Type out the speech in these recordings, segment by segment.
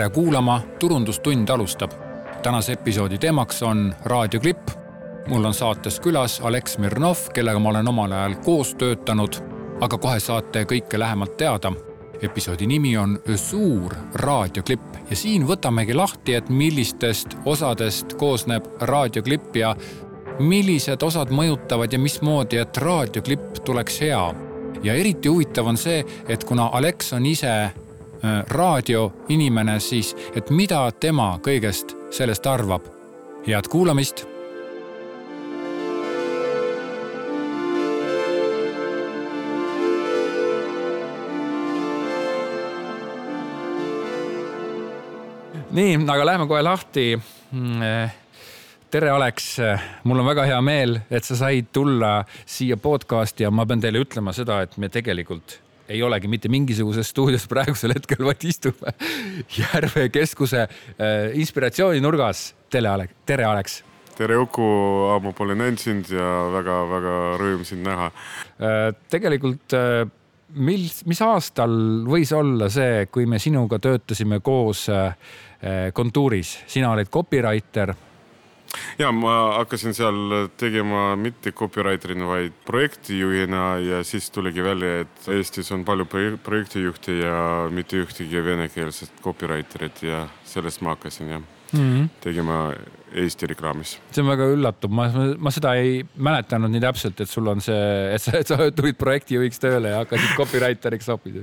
tere kuulama, Turundustund alustab. tänase episoodi teemaks on raadioklipp. mul on saates külas Alex Mirnov, kellega ma olen omal ajal koos töötanud, aga kohe saate kõike lähemalt teada. episoodi nimi on Suur raadioklipp ja siin võtamegi lahti, et millistest osadest koosneb raadioklipp ja millised osad mõjutavad ja mismoodi, et raadioklipp tuleks hea. ja eriti huvitav on see, et kuna Alex on ise raadioinimene, siis et mida tema kõigest sellest arvab. head kuulamist. nii, aga läheme kohe lahti mm, äh, tere, Alex, mul on väga hea meel, et sa said tulla siia podcast'i ja ma pean teile ütlema seda, et me tegelikult ei olegi mitte mingisuguses stuudios praegusel hetkel, vaid istume Järve keskuse äh, inspiratsiooninurgas. tere, Alex, tere, Alex. tere, Uku, ammu pole näinud sind ja väga-väga rõõm sind näha äh,. tegelikult äh, mil, mis aastal võis olla see, kui me sinuga töötasime koos kontuuris, sina olid copywriter ja ma hakkasin seal tegema mitte copywriter'ina, vaid projektijuhina ja siis tuligi välja, et Eestis on palju projektijuhte ja mitte ühtegi venekeelset copywriter'it ja sellest ma hakkasin jah mm -hmm. tegema Eesti reklaamis. see on väga üllatav, ma, ma seda ei mäletanud nii täpselt, et sul on see, et sa, et sa tulid projektijuhiks tööle ja hakkasid copywriteriks hoopis.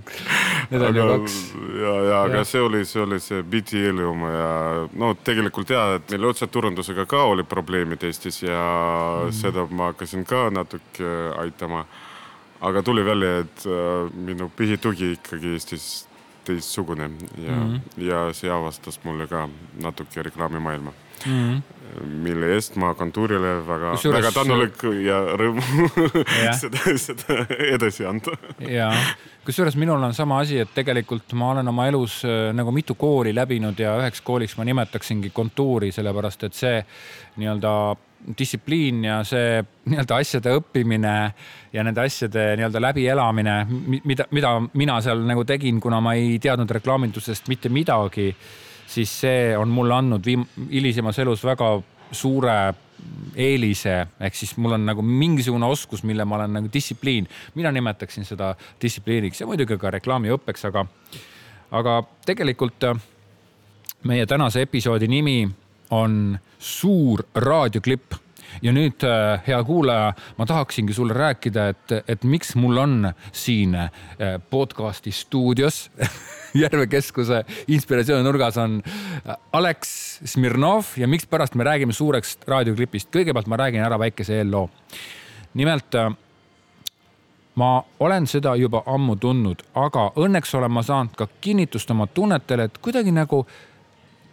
Need on ju kaks. ja, ja aga see oli, see oli see BTL-i oma ja no tegelikult ja, et meil otseturundusega ka oli probleemid Eestis ja mm. seda ma hakkasin ka natuke aitama. aga tuli välja, et äh, minu põhitugi ikkagi Eestis teistsugune ja mm, -hmm. ja see avastas mulle ka natuke reklaamimaailma mm. -hmm mille eest ma kontuurile väga, väga tänulik ja rõõm seda, seda edasi anda. ja, kusjuures minul on sama asi, et tegelikult ma olen oma elus äh, nagu mitu kooli läbinud ja üheks kooliks ma nimetaksingi kontuuri, sellepärast et see nii-öelda distsipliin ja see nii-öelda asjade õppimine ja nende asjade nii-öelda läbielamine, mida, mida mina seal nagu tegin, kuna ma ei teadnud reklaamindusest mitte midagi, siis see on mulle andnud viim-, hilisemas elus väga suure eelise, ehk siis mul on nagu mingisugune oskus, mille ma olen nagu distsipliin, mina nimetaksin seda distsipliiniks ja muidugi ka reklaamiõppeks, aga, aga tegelikult äh, meie tänase episoodi nimi on Suur raadioklipp ja nüüd, äh, hea kuulaja, ma tahaksingi sulle rääkida, et, et miks mul on siin äh, podcast'i stuudios Järve keskuse inspiratsiooninurgas on äh, Alex Smirnov ja mikspärast me räägime suurest raadioklipist. kõigepealt ma räägin ära väikese eelloo. nimelt ma olen seda juba ammu tundnud, aga õnneks olen ma saanud ka kinnitust oma tunnetele, et kuidagi nagu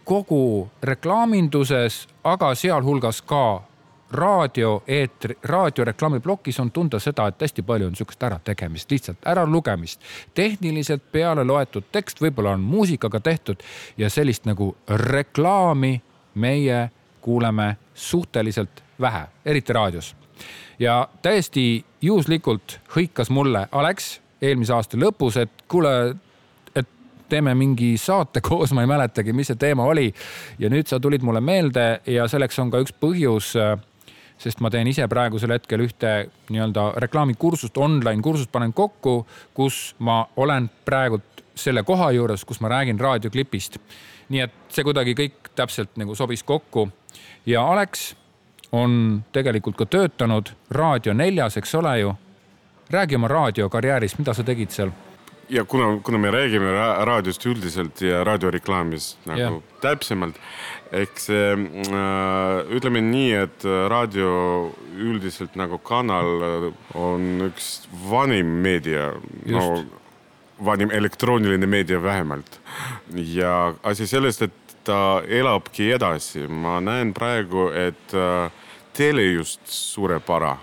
kogu reklaaminduses, aga sealhulgas ka raadioeetri, raadioreklaamiplokis on tunda seda, et hästi palju on sihukest ärategemist, lihtsalt äralugemist. tehniliselt peale loetud tekst, võib-olla on muusikaga tehtud ja sellist nagu reklaami meie kuuleme suhteliselt vähe, eriti raadios. ja täiesti juhuslikult hõikas mulle Alex eelmise aasta lõpus, et kuule, teeme mingi saate koos, ma ei mäletagi, mis see teema oli. ja nüüd sa tulid mulle meelde ja selleks on ka üks põhjus sest ma teen ise praegusel hetkel ühte nii-öelda reklaamikursust, online kursust panen kokku, kus ma olen praegult selle koha juures, kus ma räägin raadioklipist. nii et see kuidagi kõik täpselt nagu sobis kokku ja Alex on tegelikult ka töötanud Raadio neljas, eks ole ju. räägi oma raadiokarjäärist, mida sa tegid seal ja kuna, kuna me räägime ra raadiost üldiselt ja raadioreklaamist nagu yeah. täpsemalt, eks äh, ütleme nii, et raadio üldiselt nagu kanal on üks vanim meedia, no vanim elektrooniline meedia vähemalt. ja asi sellest, et ta elabki edasi, ma näen praegu, et äh, tele just sureb ära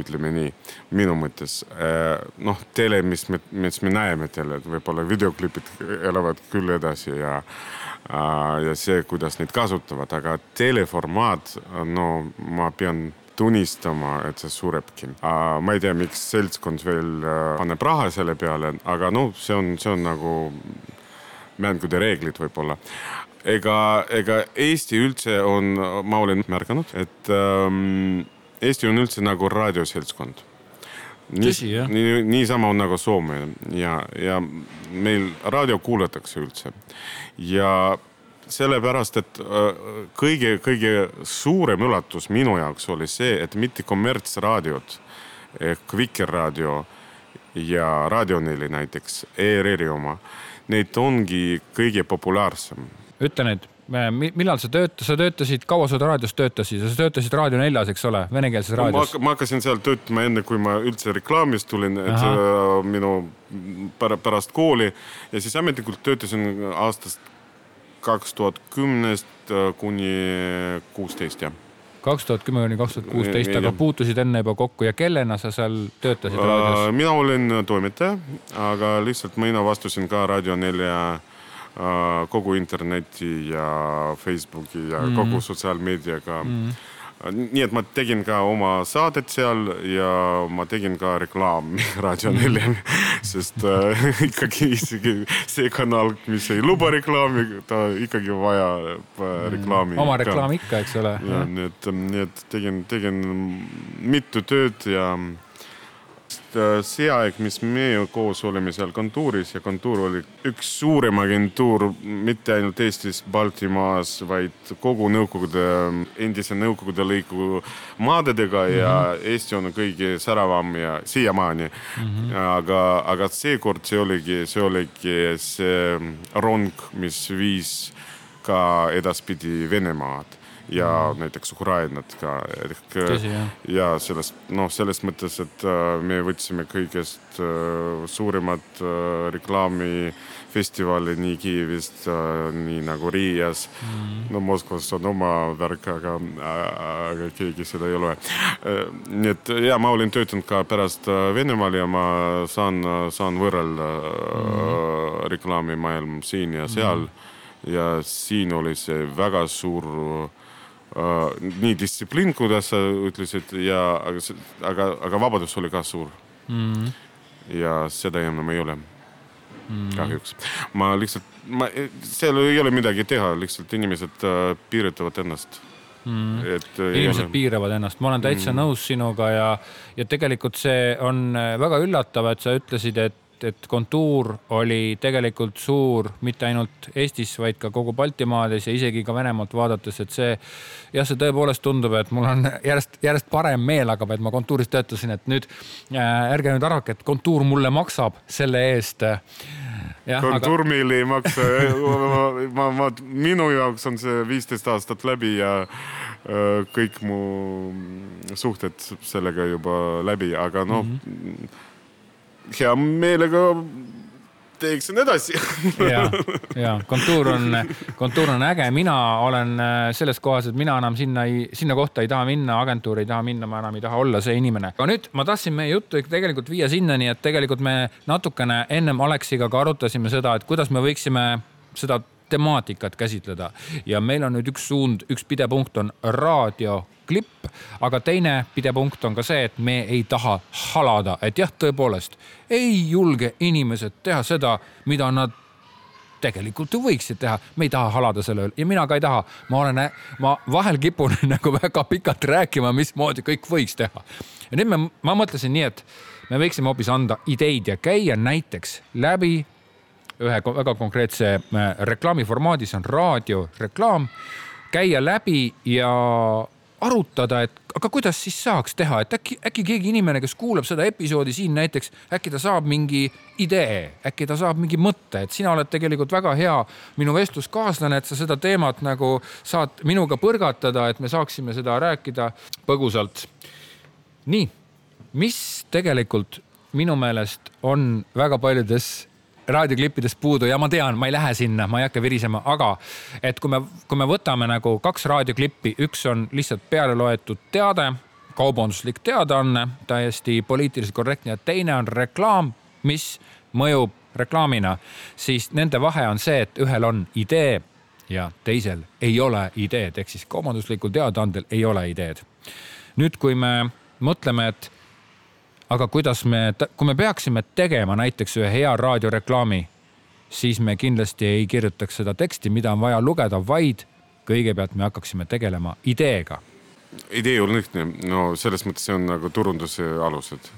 ütleme nii, minu mõttes. Äh, noh, tele, mis me, mis me näeme tele, võib-olla videoklipid elavad küll edasi ja äh, ja see, kuidas neid kasutavad, aga teleformaat, no ma pean tunnistama, et see surebki. Äh, ma ei tea, miks seltskond veel paneb raha selle peale, aga noh, see on, see on nagu mängude reeglid võib-olla ega, ega Eesti üldse on, ma olen märganud, et ähm, Eesti on üldse nagu raadioseltskond. tõsi jah. nii, niisama on nagu Soome ja, ja meil raadio kuulatakse üldse ja sellepärast, et kõige-kõige äh, suurem üllatus minu jaoks oli see, et mitte kommertsraadiod ehk Vikerraadio ja Raadio neli näiteks, ERR-i oma, neid ongi kõige populaarsem ütle nüüd, millal sa töötasid, sa töötasid, kaua sa raadios töötasid, sa töötasid Raadio neljas, eks ole, venekeelses raadios no,? ma hakkasin seal töötama enne, kui ma üldse reklaamist tulin, et Aha. Äh, minu pärast kooli ja siis ametlikult töötasin aastast kaks tuhat kümnest äh, kuni kuusteist, jah kaks tuhat kümme kuni kaks tuhat kuusteist, aga puutusid enne juba kokku ja kellena sa seal töötasid raadios? Äh, mina olin toimetaja, aga lihtsalt mina vastusin ka Raadio nelja Äh, kogu interneti ja Facebooki ja mm -hmm. kogu sotsiaalmeediaga mm. -hmm nii et ma tegin ka oma saadet seal ja ma tegin ka reklaami Raadio mhm. neljal, sest äh, ikkagi isegi see kanal, mis ei luba reklaami, ta ikkagi vajab äh, reklaami. oma reklaam ikka, eks ole. nii et, nii et tegin, tegin mitu tööd ja Äh, see aeg, mis me koos olime seal kontuuris ja kontuur oli üks suurem agentuur mitte ainult Eestis, Baltimaas, vaid kogu Nõukogude, endise Nõukogude lõigu maadedega mm -hmm. ja. Eesti on kõige säravam ja siiamaani mm. -hmm. aga, aga seekord see oligi, see oligi see rong, mis viis ka edaspidi Venemaad ja mm. näiteks Ukrainat ka ehk Tõsi, ja sellest noh, selles mõttes, et äh, me võtsime kõigest äh, suuremad äh, reklaamifestivali nii Kiievist, nii nagu Riias mm.. no Moskvas on oma värk, aga, aga keegi seda ei ole. nii et ja ma olin töötanud ka pärast Venemaal ja ma saan, saan võrrelda mm. reklaamimaailm siin ja seal mm. ja siin oli see väga suur uh, nii distsipliin, kuidas sa ütlesid ja aga, aga, aga vabadus oli ka suur mm. -hmm. ja seda enam ei ole mm. kahjuks. ma lihtsalt, ma, seal ei ole midagi teha, lihtsalt inimesed uh, piiritavad ennast Mm. et äh, inimesed ole... piiravad ennast, ma olen täitsa mm. nõus sinuga ja, ja tegelikult see on väga üllatav, et sa ütlesid, et et, et kontuur oli tegelikult suur mitte ainult Eestis, vaid ka kogu Baltimaades ja isegi ka Venemaalt vaadates, et see jah, see tõepoolest tundub, et mul on järjest, järjest parem meel hakkab, et ma kontuuris töötasin, et nüüd äh, ärge nüüd arvake, et kontuur mulle maksab selle eest kontuur aga... meil ei maksa ma, ma, minu jaoks on see viisteist aastat läbi ja äh, kõik mu suhted sellega juba läbi, aga noh mm -hmm hea meelega teeksin edasi. Ja, ja kontuur on, kontuur on äge, mina olen äh, selles kohas, et mina enam sinna ei, sinna kohta ei taha minna, agentuuri ei taha minna, ma enam ei taha olla see inimene. aga nüüd ma tahtsin meie juttu tegelikult viia sinnani, et tegelikult me natukene ennem Aleksiga ka arutasime seda, et kuidas me võiksime seda temaatikat käsitleda. Ja meil on nüüd üks suund, üks pidepunkt on raadioklipp, aga teine pidepunkt on ka see, et me ei taha halada, et jah, tõepoolest ei julge inimesed teha seda, mida nad tegelikult ju võiksid teha, me ei taha halada selle üle ja mina ka ei taha. ma olen, ma vahel kipun nagu väga pikalt rääkima, mismoodi kõik võiks teha. ja nüüd me, ma mõtlesin nii, et me võiksime hoopis anda ideid ja käia näiteks läbi ühe väga konkreetse äh, reklaamiformaadi, see on raadioreklaam, käia läbi ja arutada, et aga kuidas siis saaks teha, et äkki, äkki keegi inimene, kes kuulab seda episoodi siin näiteks, äkki ta saab mingi idee, äkki ta saab mingi mõtte, et sina oled tegelikult väga hea minu vestluskaaslane, et sa seda teemat nagu saad minuga põrgatada, et me saaksime seda rääkida põgusalt. nii, mis tegelikult minu meelest on väga paljudes raadioklippidest puudu ja ma tean, ma ei lähe sinna, ma ei hakka virisema, aga et kui me, kui me võtame nagu kaks raadioklippi, üks on lihtsalt peale loetud teade, kaubanduslik teadaanne, täiesti poliitiliselt korrektne ja teine on reklaam, mis mõjub reklaamina, siis nende vahe on see, et ühel on idee ja teisel ei ole ideed, ehk siis kaubanduslikul teadaandel ei ole ideed. nüüd, kui me mõtleme, et aga kuidas me, kui me peaksime tegema näiteks ühe hea raadioreklaami, siis me kindlasti ei kirjutaks seda teksti, mida on vaja lugeda, vaid kõigepealt me hakkaksime tegelema ideega. idee on lihtne, no selles mõttes see on nagu turunduse alused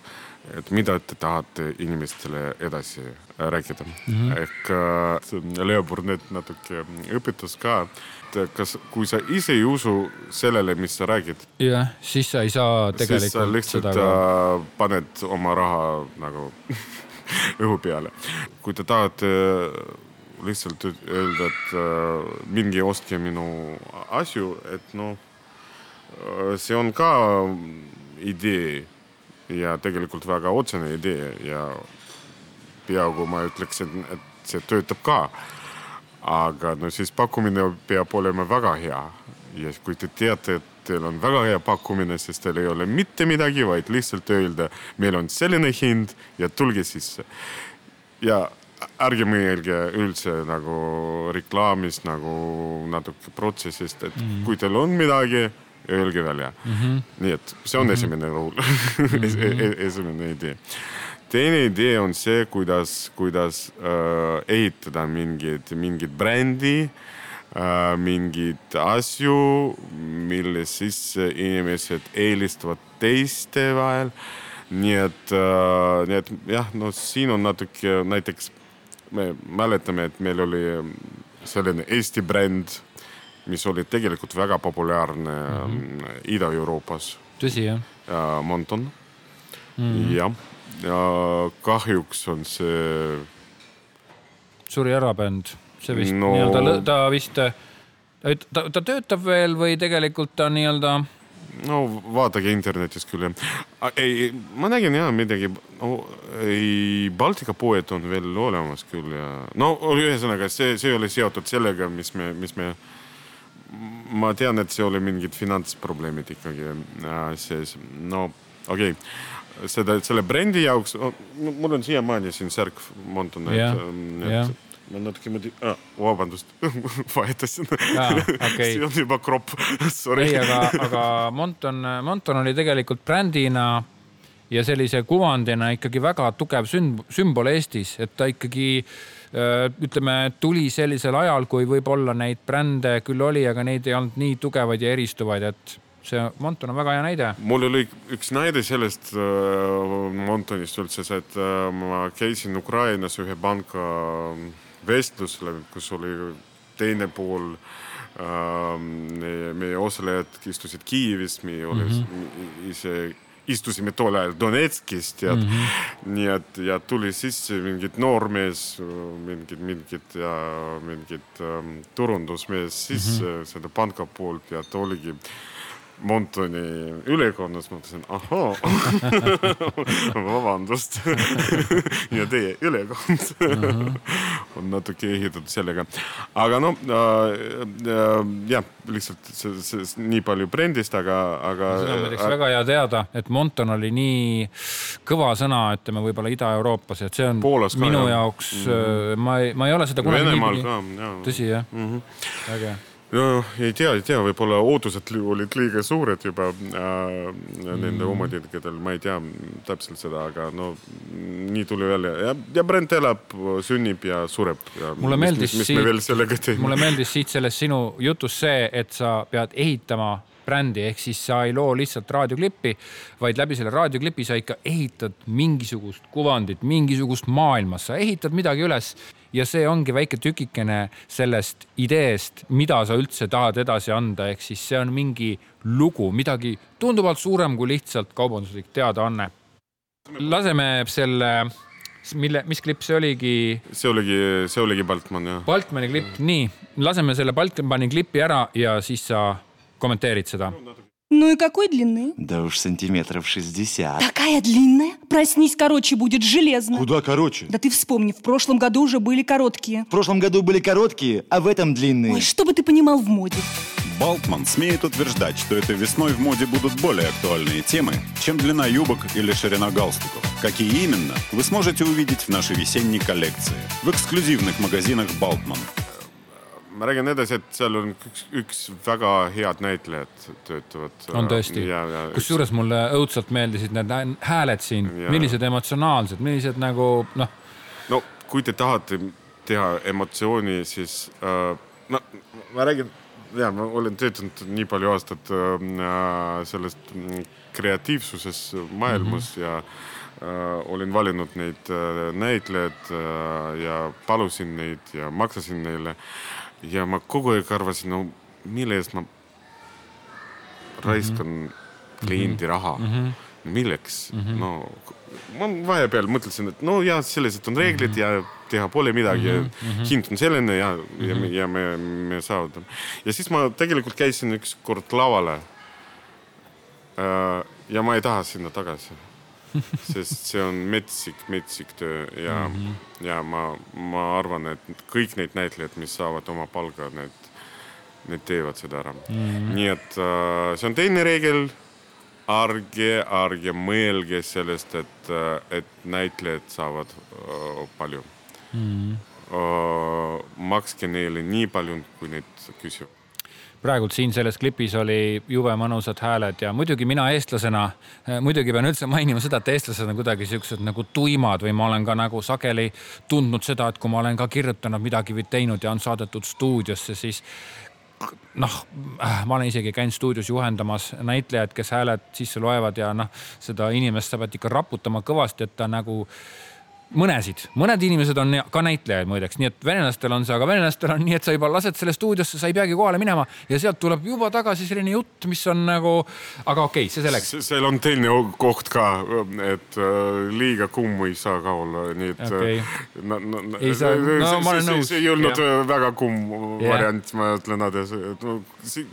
et mida te tahate inimestele edasi rääkida mm. -hmm. ehk äh, Leo Burnett natuke õpetas ka, et kas, kui sa ise ei usu sellele, mis sa räägid. jah, siis sa ei saa tegelikult. siis sa lihtsalt seda... Ka... paned oma raha nagu õhu peale. kui te tahate lihtsalt öelda, et äh, minge ostke minu asju, et noh, see on ka idee ja tegelikult väga otsene idee ja peaaegu ma ütleks, et, et see töötab ka. Aga no siis pakkumine peab olema väga hea ja kui te teate, et teil on väga hea pakkumine, siis teil ei ole mitte midagi, vaid lihtsalt öelda, meil on selline hind ja tulge sisse. ja ärge mõelge üldse nagu reklaamist nagu natuke protsessist, et mm -hmm. kui teil on midagi öelge välja mm. -hmm. nii et see on mm -hmm. esimene rõul mm -hmm. esimene idee. Teine idee on see, kuidas, kuidas äh, ehitada mingit, mingit brändi äh,, mingeid asju, mille sisse inimesed eelistavad teiste vahel. nii et äh,, nii et jah, no siin on natuke näiteks me mäletame, et meil oli selline Eesti bränd mis oli tegelikult väga populaarne mm -hmm. Ida-Euroopas. tõsi, jah? Monton mm -hmm. jah, ja kahjuks on see. suri ära bänd, see vist no... nii-öelda, ta vist, ta, ta töötab veel või tegelikult ta nii-öelda no vaadake internetis küll jah. ei, ma nägin ja midagi, no ei, Baltika poed on veel olemas küll ja no ühesõnaga see, see ei ole seotud sellega, mis me, mis me ma tean, et see oli mingid finantsprobleemid ikkagi äh, sees. no okei okay., seda, selle brändi jaoks mul on siiamaani siin särk Monton et, yeah. et ma natuke moodi ah,, vabandust vahetasin ah,. Okay. see on juba kropp sorry. ei, aga, aga Monton, Monton oli tegelikult brändina ja sellise kuvandina ikkagi väga tugev sümbol Eestis, et ta ikkagi Äh, ütleme, tuli sellisel ajal, kui võib-olla neid brände küll oli, aga neid ei olnud nii tugevaid ja eristuvaid, et see Monton on väga hea näide. mul oli üks näide sellest äh, Montonist üldse, et äh, ma käisin Ukrainas ühe panga vestlusel, kus oli teine pool äh, meie osalejad istusid Kiievis, me mm -hmm. ise istusime tol ajal Donetskis tead mm. -hmm. nii et ja tuli sisse mingid noormees, mingid, mingid ja mingid ähm, turundusmees sisse mm -hmm. seda panga poolt ja ta oligi äh, Montoni ülekonnas, mõtlesin, ahhaa vabandust ja teie ülekond uh -huh. on natuke ehitatud sellega. aga noh äh,, jah, lihtsalt see, see, see nii palju brändist, aga, aga. seda on muideks äh, väga hea teada, et Monton oli nii kõva sõna, ütleme võib-olla Ida-Euroopas, et see on Poolas minu ka, jaoks mm, -hmm. ma ei, ma ei ole seda kunagi. Venemaal ka, jah. tõsi jah mm, -hmm. väga hea no ei tea, ei tea, võib-olla ootused olid liiga suured juba äh, nende mm. omadidel, ma ei tea täpselt seda, aga no nii tuli välja ja, ja bränd elab, sünnib ja sureb. mulle meeldis mis, mis siit, mulle meeldis siit sellest sinu jutust see, et sa pead ehitama brändi, ehk siis sa ei loo lihtsalt raadioklippi, vaid läbi selle raadioklipi sa ikka ehitad mingisugust kuvandit, mingisugust maailma, sa ehitad midagi üles ja see ongi väike tükikene sellest ideest, mida sa üldse tahad edasi anda, ehk siis see on mingi lugu, midagi tunduvalt suurem kui lihtsalt kaubanduslik teadaanne. laseme selle mille, mis klipp see oligi? see oligi, see oligi Baltman jah. Baltmani klipp, nii, laseme selle Baltmani klipi ära ja siis sa kommenteerid seda. Ну и какой длины? Да уж сантиметров 60. Такая длинная? Проснись, короче будет, железно. Куда короче? Да ты вспомни, в прошлом году уже были короткие. В прошлом году были короткие, а в этом длинные. Ой, что бы ты понимал в моде. Балтман смеет утверждать, что этой весной в моде будут более актуальные темы, чем длина юбок или ширина галстуков. Какие именно, вы сможете увидеть в нашей весенней коллекции в эксклюзивных магазинах Балтман. Ma räägin edasi, et seal on üks, üks väga head näitlejad töötavad. on tõesti, kusjuures mulle õudselt meeldisid need hääled siin, millised emotsionaalsed, millised nagu noh. no kui te tahate teha emotsiooni, siis äh, no ma räägin, ja ma olen töötanud nii palju aastat äh, sellest kreatiivsuses maailmas mm -hmm. ja äh, olin valinud neid äh, näitlejaid äh, ja palusin neid ja maksasin neile. Ja ma kogu aeg arvasin, no mille eest ma raiskan mm -hmm. kliendi raha mm. -hmm milleks mm, -hmm. no ma vahepeal mõtlesin, et no ja sellised on reeglid mm -hmm. ja teha pole midagi mm, -hmm. hind on selline ja mm, -hmm. ja, me, ja me, me saavutame. ja siis ma tegelikult käisin ükskord lavale. Äh, ja ma ei taha sinna tagasi sest see on metsik, metsik töö ja mm, -hmm. ja ma, ma arvan, et kõik need näitlejad, mis saavad oma palga, need, need teevad seda ära mm. -hmm. nii et uh, see on teine reegel ärge, ärge mõelge sellest, et, et näitlejad saavad uh, palju mm.. Uh, makske neile nii palju, kui need küsivad praegult siin selles klipis oli jube mõnusad hääled ja muidugi mina eestlasena, muidugi pean üldse mainima seda, et eestlased on kuidagi siuksed nagu tuimad või ma olen ka nagu sageli tundnud seda, et kui ma olen ka kirjutanud midagi või teinud ja on saadetud stuudiosse, siis noh, ma olen isegi käinud stuudios juhendamas näitlejaid, kes hääled sisse loevad ja noh, seda inimest sa pead ikka raputama kõvasti, et ta nagu mõnesid, mõned inimesed on ka näitlejaid muideks, nii et venelastel on see, aga venelastel on nii, et sa juba lased selle stuudiosse, sa ei peagi kohale minema ja sealt tuleb juba tagasi selline jutt, mis on nagu, aga okei okay,, see selleks. seal on teine koht ka, et äh, liiga kumm ei saa ka olla, nii et okay.. No, no, ei saa, no ma olen nõus. see ei olnud ja. väga kumm variant, ma ütlen, Nadja, no, see,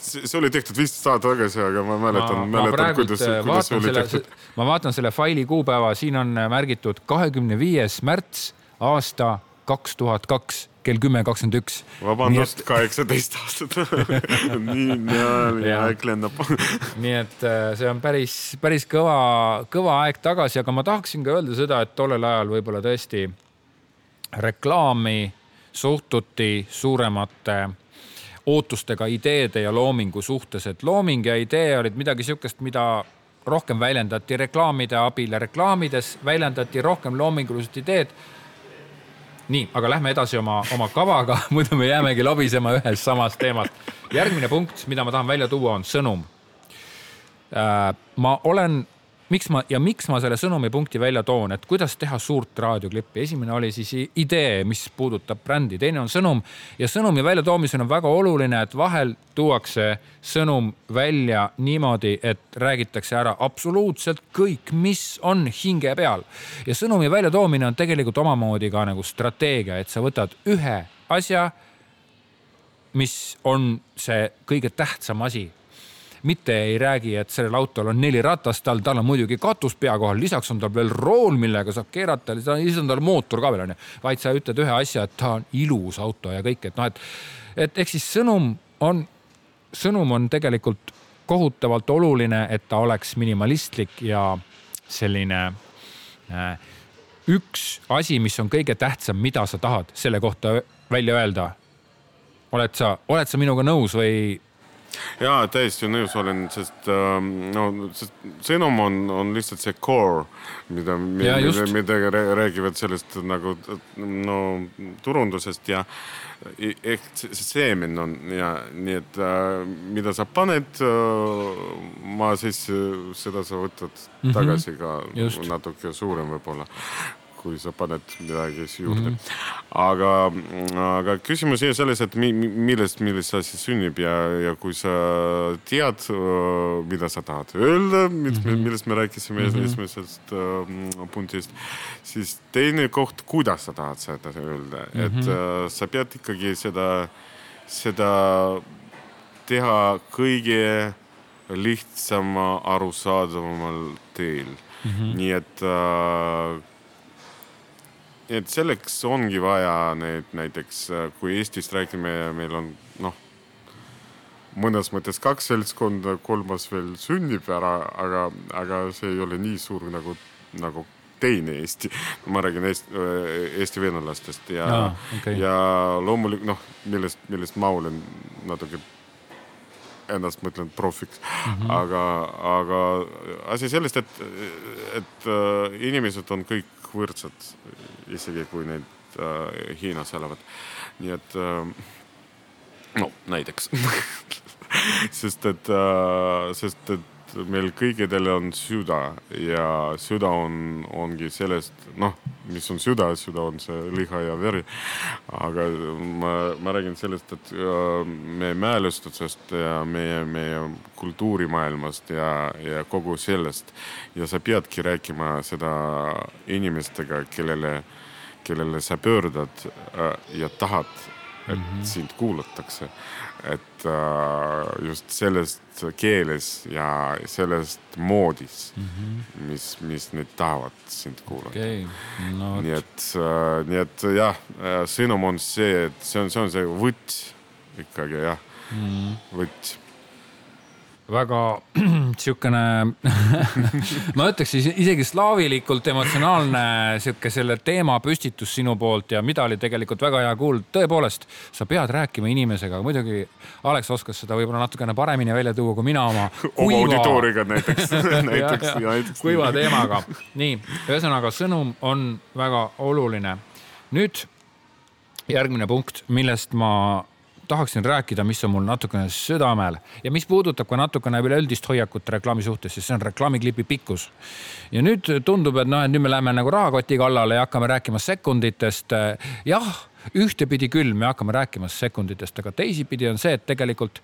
see oli tehtud viisteist aastat tagasi, aga ma mäletan, mäletan, kuidas, kuidas see oli tehtud. ma vaatan selle faili kuupäeva, siin on märgitud kahekümne kahekümne viies märts aasta kaks tuhat kaks kell kümme kakskümmend üks. vabandust, kaheksateist aastat. Nii, nii aeg lennab nii et äh, see on päris, päris kõva, kõva aeg tagasi, aga ma tahaksin ka öelda seda, et tollel ajal võib-olla tõesti reklaami suhtuti suuremate ootustega ideede ja loomingu suhtes, et looming ja idee olid midagi sihukest, mida rohkem väljendati reklaamide abil ja reklaamides väljendati rohkem loomingulised ideed. nii, aga lähme edasi oma, oma kavaga, muidu me jäämegi lobisema ühest samast teemast. järgmine punkt, mida ma tahan välja tuua, on sõnum. Äh, ma olen miks ma ja miks ma selle sõnumipunkti välja toon, et kuidas teha suurt raadioklippi. esimene oli siis idee, mis puudutab brändi, teine on sõnum ja sõnumi väljatoomisel on väga oluline, et vahel tuuakse sõnum välja niimoodi, et räägitakse ära absoluutselt kõik, mis on hinge peal. ja sõnumi väljatoomine on tegelikult omamoodi ka nagu strateegia, et sa võtad ühe asja, mis on see kõige tähtsam asi mitte ei räägi, et sellel autol on neli ratast all, tal on muidugi katus pea kohal, lisaks on tal veel rool, millega saab keerata, siis on tal mootor ka veel onju. vaid sa ütled ühe asja, et ta on ilus auto ja kõik, et noh, et, et ehk siis sõnum on, sõnum on tegelikult kohutavalt oluline, et ta oleks minimalistlik ja selline äh, üks asi, mis on kõige tähtsam, mida sa tahad selle kohta välja öelda. oled sa, oled sa minuga nõus või ja täiesti nõus olen, sest ähm, no sest sõnum on, on lihtsalt see core, mida, mida, mida räägivad sellest nagu no turundusest ja e-, ehk see seemen on ja nii, et äh, mida sa paned äh,, ma siis seda sa võtad mm -hmm. tagasi ka Just. natuke suurem võib-olla kui sa paned midagi juurde mm. -hmm. aga, aga küsimus on selles, et mi, millest, millest asi sünnib ja, ja kui sa tead, mida sa tahad öelda, millest me, millest me rääkisime mm -hmm. esimesest uh, punktist, siis teine koht, kuidas sa tahad seda öelda mm, -hmm. et uh, sa pead ikkagi seda, seda teha kõige lihtsama, arusaadavamal teel mm. -hmm. nii et uh, et selleks ongi vaja need näiteks, äh, kui Eestist räägime ja meil on noh, mõnes mõttes kaks seltskonda, kolmas veel sünnib ära, aga, aga see ei ole nii suur nagu, nagu teine Eesti. ma räägin Eesti, äh, Eesti venelastest ja ah,, okay. ja loomulikult noh, millest, millest ma olen natuke ennast mõtlen profiks mm, -hmm. aga, aga asi sellest, et, et äh, inimesed on kõik võrdsed, isegi kui neid äh, Hiinas elavad. nii et äh, no näiteks sest et äh,, sest et meil kõikidel on süda ja süda on, ongi sellest, noh, mis on süda, süda on see liha ja veri. aga ma, ma räägin sellest, et äh, meie mälestusest ja meie, meie kultuurimaailmast ja, ja kogu sellest. ja sa peadki rääkima seda inimestega, kellele, kellele sa pöördad äh, ja tahad, et mm -hmm. sind kuulatakse et äh, just sellest keeles ja sellest moodis mm, -hmm. mis, mis need tahavad sind kuulata okay.. No, nii et äh,, nii et jah, äh, sõnum on see, et see on, see on see võtt ikkagi jah mm, -hmm. võtt väga sihukene ma ütleks isegi slaavilikult emotsionaalne sihuke selle teema püstitus sinu poolt ja mida oli tegelikult väga hea kuulda. tõepoolest, sa pead rääkima inimesega, muidugi Alex oskas seda võib-olla natukene paremini välja tuua kui mina oma. oma auditooriga näiteks näiteks, näiteks. kuiva teemaga. nii, ühesõnaga sõnum on väga oluline. nüüd järgmine punkt, millest ma tahaksin rääkida, mis on mul natukene südamel ja mis puudutab ka natukene üleüldist hoiakut reklaami suhtes, siis see on reklaamiklipi pikkus. ja nüüd tundub, et noh, et nüüd me läheme nagu rahakoti kallale ja hakkame rääkima sekunditest. jah, ühtepidi küll me hakkame rääkima sekunditest, aga teisipidi on see, et tegelikult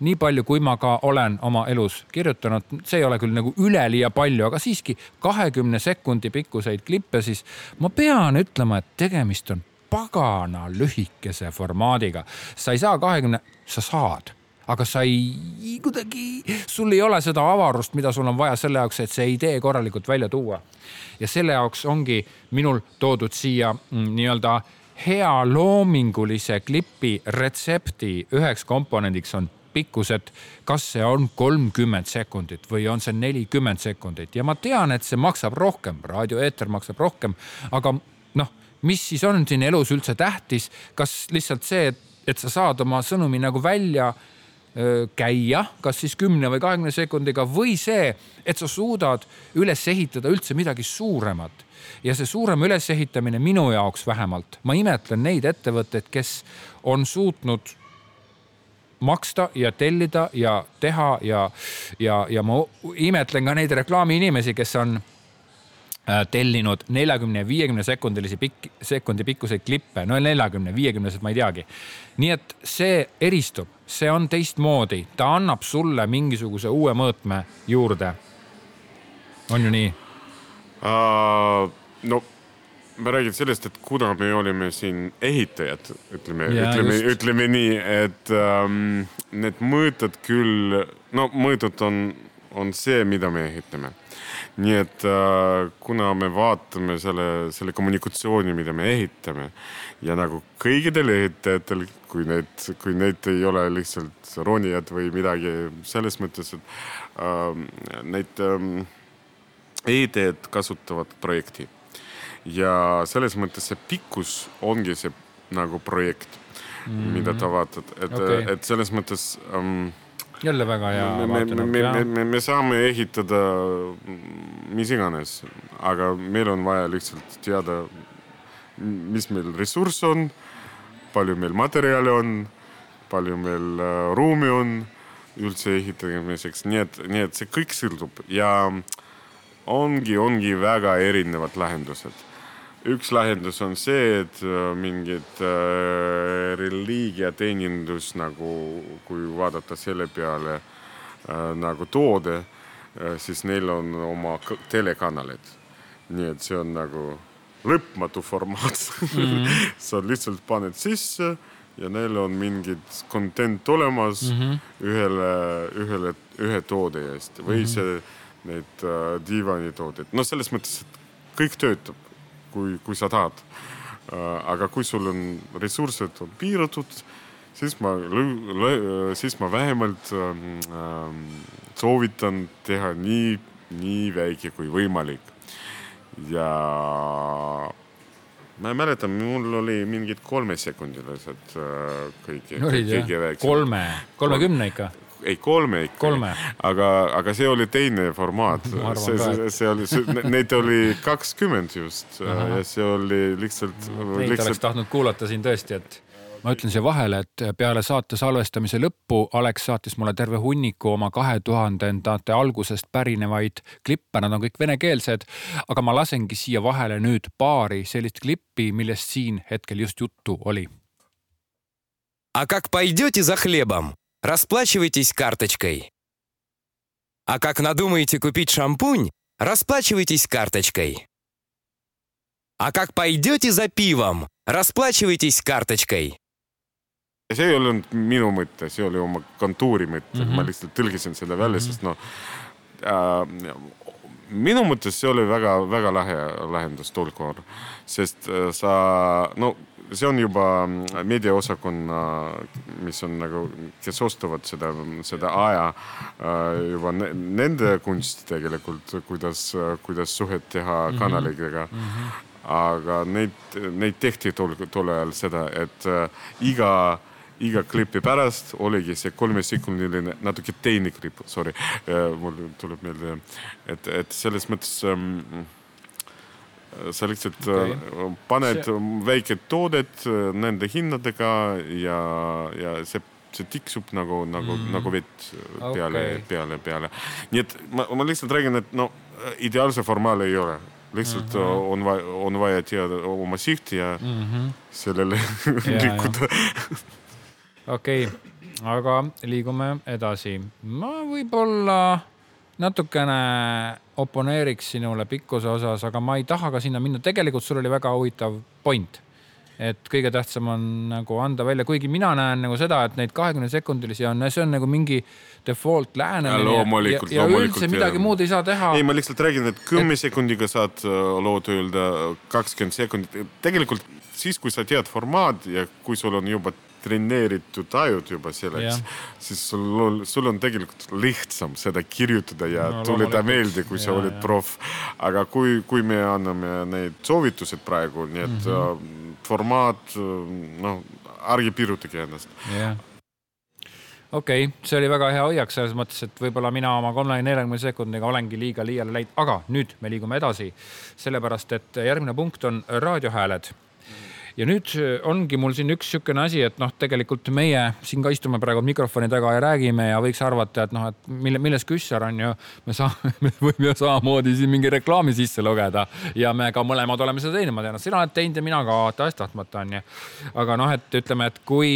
nii palju, kui ma ka olen oma elus kirjutanud, see ei ole küll nagu üleliia palju, aga siiski kahekümne sekundi pikkuseid klippe, siis ma pean ütlema, et tegemist on pagana lühikese formaadiga. sa ei saa kahekümne, sa saad aga sa ei, kuidagi, sul ei ole seda avarust, mida sul on vaja selle jaoks, et see idee korralikult välja tuua. ja selle jaoks ongi minul toodud siia mm, nii-öelda hea loomingulise klipi retsepti üheks komponendiks on pikkus, et kas see on kolmkümmend sekundit või on see nelikümmend sekundit ja ma tean, et see maksab rohkem, raadioeeter maksab rohkem, aga noh mis siis on siin elus üldse tähtis, kas lihtsalt see, et, et sa saad oma sõnumi nagu välja öö, käia, kas siis kümne või kahekümne sekundiga või see, et sa suudad üles ehitada üldse midagi suuremat. ja see suurem ülesehitamine minu jaoks vähemalt, ma imetlen neid ettevõtteid, kes on suutnud maksta ja tellida ja teha ja, ja, ja ma imetlen ka neid reklaamiinimesi, kes on tellinud neljakümne ja viiekümne sekundilisi pikk, sekundi pikkuseid klippe, no neljakümne, viiekümnesed, ma ei teagi. nii et see eristub, see on teistmoodi, ta annab sulle mingisuguse uue mõõtme juurde. on ju nii uh,? no ma räägin sellest, et kuna me olime siin ehitajad, ütleme, ütleme, ütleme nii, et um, need mõõtud küll, no mõõtud on, on see, mida me ehitame nii et äh, kuna me vaatame selle, selle kommunikatsiooni, mida me ehitame ja nagu kõigidel ehitajatel, kui need, kui need ei ole lihtsalt ronijad või midagi selles mõttes, et äh, neid äh, ehitajad kasutavad projekti. ja selles mõttes see pikkus ongi see nagu projekt mm, -hmm. mida ta vaatab, et okay., et selles mõttes ähm, jälle väga hea me, vaatenurk. Me, me, me, me saame ehitada mis iganes, aga meil on vaja lihtsalt teada, mis meil ressurss on, palju meil materjali on, palju meil äh, ruumi on üldse ehitamiseks, nii et, nii et see kõik sõltub ja ongi, ongi väga erinevad lahendused üks lahendus on see, et äh, mingid äh, reliigiateenindus nagu, kui vaadata selle peale äh, nagu toode äh,, siis neil on oma telekanalid. nii et see on nagu lõpmatu formaat mm. -hmm. sa lihtsalt paned sisse ja neil on mingid content olemas mm -hmm. ühele, ühele, ühe toode eest või mm -hmm. see, need äh, diivanitooted, no selles mõttes, et kõik töötab kui, kui sa tahad. Äh, aga kui sul on ressursid on piiratud, siis ma, siis ma vähemalt ähm, soovitan teha nii, nii väike kui võimalik. ja ma ei mäleta, mul oli mingid kolmesekundilised äh, kõige, kõige väiksemad. kolme, kolmekümne ikka ei kolme ikka. kolme. aga, aga see oli teine formaat. see, see, see oli, neid oli kakskümmend just Aha. ja see oli lihtsalt. Neid lihtsalt... oleks tahtnud kuulata siin tõesti, et ma ütlen siia vahele, et peale saate salvestamise lõppu Alex saatis mulle terve hunniku oma kahe tuhandendate algusest pärinevaid klippe, nad on kõik venekeelsed, aga ma lasengi siia vahele nüüd paari sellist klippi, millest siin hetkel just juttu oli. А как пойдете за хлебом, расплачивайтесь карточкой. А как надумаете купить шампунь, расплачивайтесь карточкой. А как пойдете за пивом, расплачивайтесь карточкой. see ei olnud minu mõte, see oli oma kontuuri mõte mm, -hmm. ma lihtsalt tõlgisin selle välja mm, -hmm. sest noh äh,, minu mõttes see oli väga-väga lahe lahendus tol korral, sest äh, sa, no see on juba meediaosakonna, mis on nagu, kes ostavad seda, seda aja äh, juba ne, nende kunst tegelikult, kuidas, kuidas suhet teha mm -hmm. kanalitega mm. -hmm. aga neid, neid tehti tol, tol ajal seda, et äh, iga iga klipi pärast oligi see kolmesekundiline natuke teine klipp, sorry, äh, mul tuleb meelde, et, et selles mõttes ähm, sa lihtsalt okay. Äh, paned see... väiked toodet äh, nende hinnadega ja, ja see see tiksub nagu, nagu mm., nagu vett peale okay., peale, peale. nii et ma, ma lihtsalt räägin, et no ideaalse formaali ei ole, lihtsalt mm -hmm. on vaja, on vaja teada oma sihti ja mm -hmm. sellele liikuda okei okay., aga liigume edasi. ma võib-olla natukene oponeeriks sinule pikkuse osas, aga ma ei taha ka sinna minna. tegelikult sul oli väga huvitav point et kõige tähtsam on nagu anda välja, kuigi mina näen nagu seda, et neid kahekümne sekundilisi on, see on nagu mingi default lähenemine. loomulikult, ja, ja üldse midagi ja. muud ei saa teha. ei, ma lihtsalt räägin, et kümne et... sekundiga saad äh, lood öelda kakskümmend sekundit. tegelikult siis, kui sa tead formaat ja kui sul on juba treeneeritud ajud juba selleks, siis sul, sul on tegelikult lihtsam seda kirjutada ja no, tuleda meelde, kui sa ja, oled proff. aga kui, kui me anname need soovitused praegu, nii et mm -hmm. formaat, noh, ärge piirutage ennast yeah okei okay,, see oli väga hea hoiak selles mõttes, et võib-olla mina oma kolmekümne, neljakümne sekundiga olengi liiga liiale läinud, aga nüüd me liigume edasi. sellepärast, et järgmine punkt on raadiohääled ja nüüd äh, ongi mul siin üks niisugune asi, et noh, tegelikult meie siin ka istume praegu mikrofoni taga ja räägime ja võiks arvata, et noh, et mille, milles küssar on ju, me saame, me võime ju samamoodi siin mingi reklaami sisse lugeda ja me ka mõlemad oleme seda teinud, ma tean, et sina oled teinud ja mina ka tahes-tahtmata onju. aga noh, et ütleme, et kui,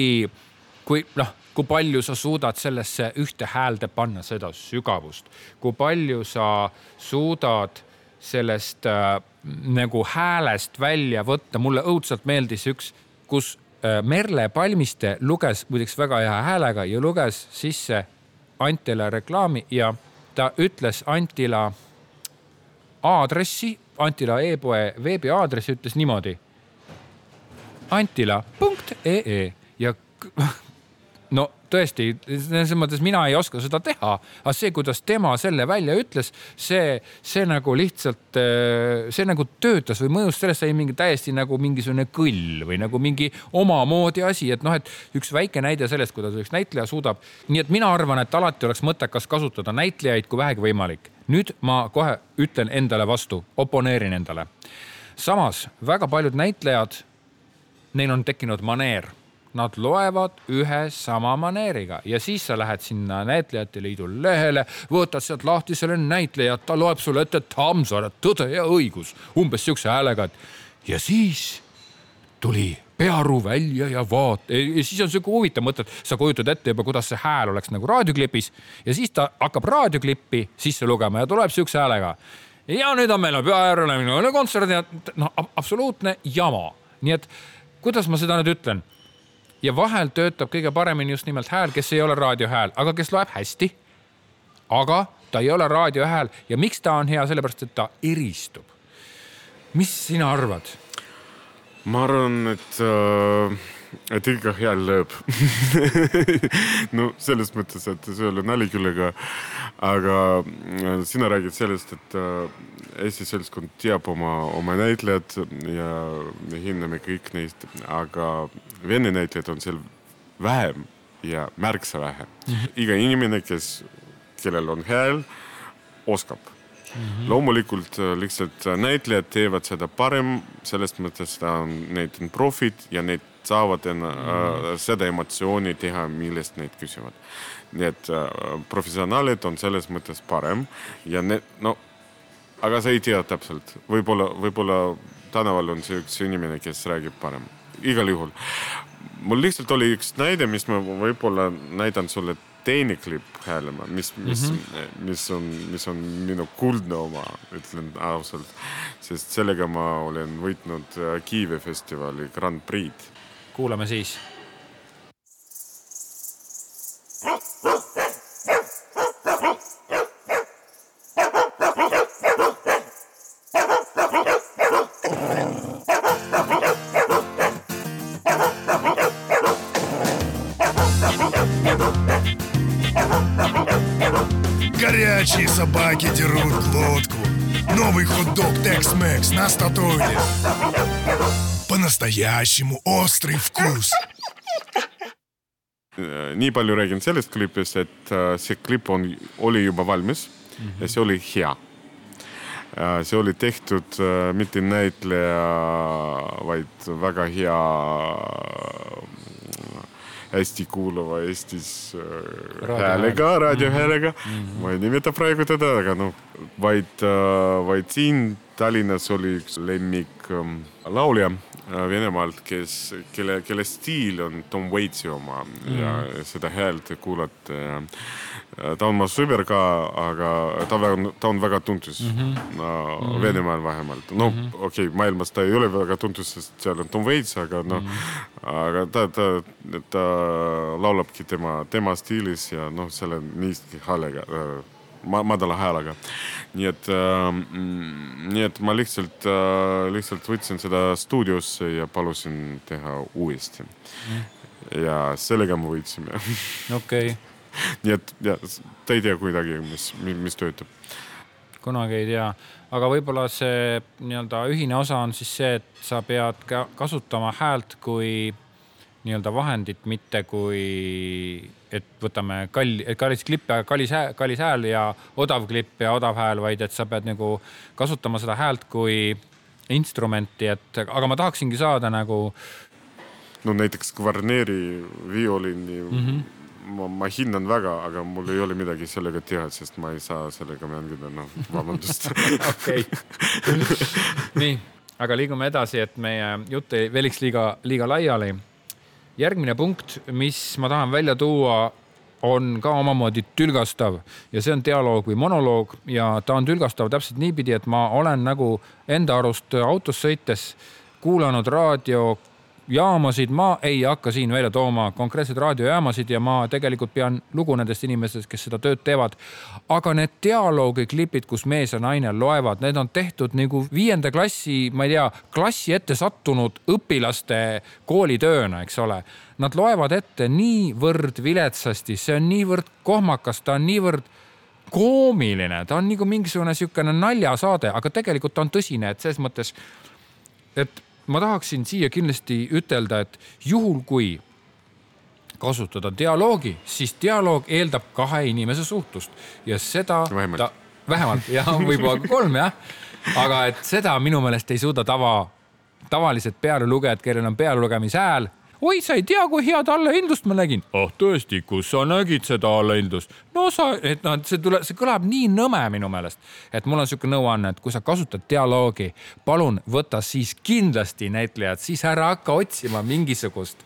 kui noh kui palju sa suudad sellesse ühte häälde panna seda sügavust, kui palju sa suudad sellest äh, nagu häälest välja võtta. mulle õudselt meeldis üks, kus äh, Merle Palmiste luges muideks väga hea häälega ja luges sisse Antila reklaami ja ta ütles Antila aadressi, Antila e-poe veebiaadressi ütles niimoodi. antila.ee ja no tõesti, selles mõttes mina ei oska seda teha, aga see, kuidas tema selle välja ütles, see, see nagu lihtsalt, see nagu töötas või mõjus, sellest sai mingi täiesti nagu mingisugune kõll või nagu mingi omamoodi asi, et noh, et üks väike näide sellest, kuidas üks näitleja suudab. nii et mina arvan, et alati oleks mõttekas kasutada näitlejaid, kui vähegi võimalik. nüüd ma kohe ütlen endale vastu, oponeerin endale. samas väga paljud näitlejad, neil on tekkinud maneer nad loevad ühe sama maneeriga. Ja siis sa lähed sinna näitlejate liidu lehele, võtad sealt lahti selle näitleja, ta loeb sulle ette Tammsaare Tõde ja õigus umbes siukse häälega, et ja siis tuli pearu välja ja vaat- ja siis on siuke huvitav mõte, et sa kujutad ette juba, kuidas see hääl oleks nagu raadioklipis ja siis ta hakkab raadioklippi sisse lugema ja tuleb siukse häälega. ja nüüd on meil peaäärele kontsert ja noh, absoluutne jama, nii et kuidas ma seda nüüd ütlen ja vahel töötab kõige paremini just nimelt hääl, kes ei ole raadiohääl, aga kes loeb hästi. aga ta ei ole raadiohääl ja miks ta on hea, sellepärast et ta eristub. mis sina arvad? ma arvan, et äh et ikka hea lööb no selles mõttes, et see ei ole nali küll, aga, aga äh, sina räägid sellest, et äh, Eesti seltskond teab oma, oma näitlejad ja me hindame kõik neist, aga vene näitlejaid on seal vähem ja märksa vähem. -hmm. iga inimene, kes, kellel on hääl, oskab Mm -hmm. loomulikult äh, lihtsalt näitlejad teevad seda parem, selles mõttes ta on, need on profid ja need saavad enna, mm äh, seda emotsiooni teha, millest neid küsivad. nii et äh, professionaalid on selles mõttes parem ja need, no aga sa ei tea täpselt, võib-olla, võib-olla tänaval on see üks inimene, kes räägib parem, igal juhul. mul lihtsalt oli üks näide, mis ma võib-olla näidan sulle teine klipp häälema, mis, mis mm, -hmm. mis on, mis on minu kuldne oma, ütlen ausalt. sest sellega ma olen võitnud äh, Kiievi festivali Grand Prix'd kuulame siis Горячие собаки дерут глотку Новый хот-дог Tex-Mex на статуе По-настоящему острый вкус nii palju räägin sellest klipist, et see klipp on, oli juba valmis mm -hmm. ja see oli hea. see oli tehtud mitte näitleja, vaid väga hea hästi kuuluva Eestis äh, häälega, raadiohäälega mm. -hmm. ma ei nimeta praegu teda, aga noh, vaid, äh, vaid siin Tallinnas oli üks lemmik ähm, laulja äh, Venemaalt, kes, kelle, kelle stiil on Tom Waitsi oma mm ja seda häält kuulata ja ta on mu sõber ka, aga ta väga, ta on väga tuntud mm -hmm. no, -hmm. Venemaal vähemalt. no mm -hmm. okei okay,, maailmas ta ei ole väga tuntud, sest seal on Tom Waits, aga noh mm, -hmm. aga ta, ta, ta laulabki tema, tema stiilis ja noh, selle niiski häälega ma, madala häälega. nii et äh,, nii et ma lihtsalt äh,, lihtsalt võtsin seda stuudiosse ja palusin teha uuesti mm. ja sellega me võitsime. okei okay nii et ja ta ei tea kuidagi, mis, mis töötab. kunagi ei tea, aga võib-olla see nii-öelda ühine osa on siis see, et sa pead ka kasutama häält kui nii-öelda vahendit, mitte kui, et võtame kalli, kallis klipp ja kallis kallis hääl ja odav klipp ja odav hääl, vaid et sa pead nagu kasutama seda häält kui instrumenti, et aga ma tahaksingi saada nagu. no näiteks kvarneeri, viiolini mm. -hmm ma, ma hindan väga, aga mul ei ole midagi sellega teha, sest ma ei saa sellega mängida, noh, vabandust. okei, nii, aga liigume edasi, et meie jutt ei veniks liiga, liiga laiali. Järgmine punkt, mis ma tahan välja tuua, on ka omamoodi tülgastav ja see on dialoog või monoloog ja ta on tülgastav täpselt niipidi, et ma olen nagu enda arust autos sõites kuulanud raadio jaamasid ma ei hakka siin välja tooma, konkreetseid raadiojaamasid ja ma tegelikult pean lugu nendest inimestest, kes seda tööd teevad. aga need dialoogiklipid, kus mees ja naine loevad, need on tehtud nagu viienda klassi, ma ei tea, klassi ette sattunud õpilaste koolitööna, eks ole. Nad loevad ette niivõrd viletsasti, see on niivõrd kohmakas, ta on niivõrd koomiline, ta on nagu mingisugune sihukene naljasaade, aga tegelikult ta on tõsine, et selles mõttes, et ma tahaksin siia kindlasti ütelda, et juhul kui kasutada dialoogi, siis dialoog eeldab kahe inimese suhtlust. Ja seda vähemalt ta,, vähemalt. ja võib-olla ka kolm jah. aga et seda minu meelest ei suuda tava, tavalised pealelugejad, kellel on pealelugemise hääl oi, sa ei tea, kui head allahindlust ma nägin. ah oh, tõesti, kus sa nägid seda allahindlust? no sa, et noh, see tuleb, see kõlab nii nõme minu meelest, et mul on sihuke nõuanne, et kui sa kasutad dialoogi, palun võta siis kindlasti näitlejad, siis ära hakka otsima mingisugust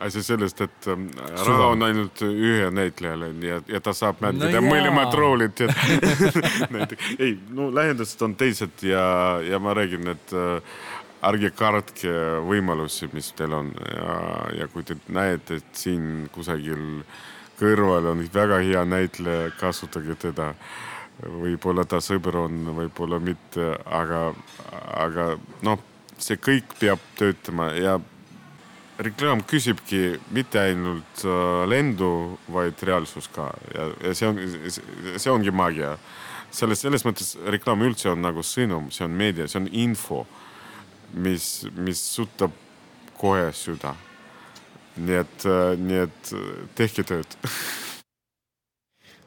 asi sellest, et ähm, raha on ainult ühe näitlejale ja, ja ta saab mängida no mõlemad roolid näiteks, ei, no lahendused on teised ja, ja ma räägin, et äh, ärge kartke võimalusi, mis teil on ja, ja kui te näete, et siin kusagil kõrval on väga hea näitleja, kasutage teda. võib-olla ta sõber on, võib-olla mitte, aga, aga noh, see kõik peab töötama ja reklaam küsibki mitte ainult äh, lendu, vaid reaalsus ka ja, ja see on, see ongi maagia. selles, selles mõttes reklaam üldse on nagu sõnum, see on meedia, see on info mis, mis sutab kohe süda. nii et, nii et tehke tööd.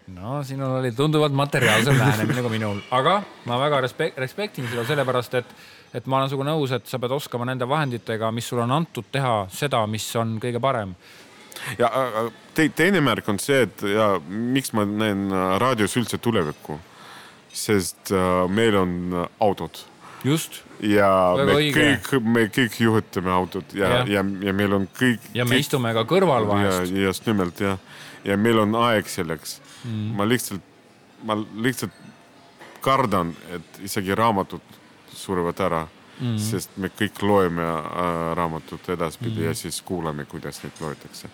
no sinul oli tunduvalt materiaalsem lähenemine kui minul, aga ma väga respekt, respektin seda sellepärast, et, et ma olen sinuga nõus, et sa pead oskama nende vahenditega, mis sulle on antud, teha seda, mis on kõige parem. ja te, teine märk on see, et ja miks ma näen äh, raadios üldse tulevikku, sest äh, meil on äh, autod just, ja Väga me õige. kõik, me kõik juhitame autot ja, ja, ja, ja meil on kõik. ja me istume ka kõrval vahest. ja just nimelt jah, ja meil on aeg selleks mm.. ma lihtsalt, ma lihtsalt kardan, et isegi raamatud surevad ära mm., sest me kõik loeme äh, raamatut edaspidi mm. ja siis kuulame, kuidas neid loetakse.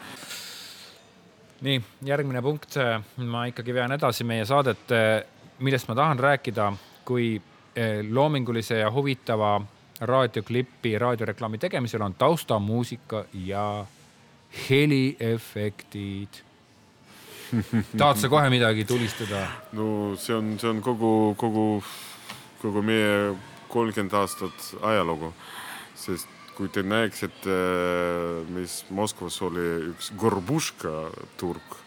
nii, järgmine punkt, ma ikkagi vean edasi meie saadet, millest ma tahan rääkida, kui loomingulise ja huvitava raadioklipi raadioreklaami tegemisel on taustamuusika ja heliefektid. tahad sa kohe midagi tulistada? no see on, see on kogu, kogu, kogu meie kolmkümmend aastat ajalugu, sest kui te näeksite, mis Moskvas oli üks Gorbuška turg,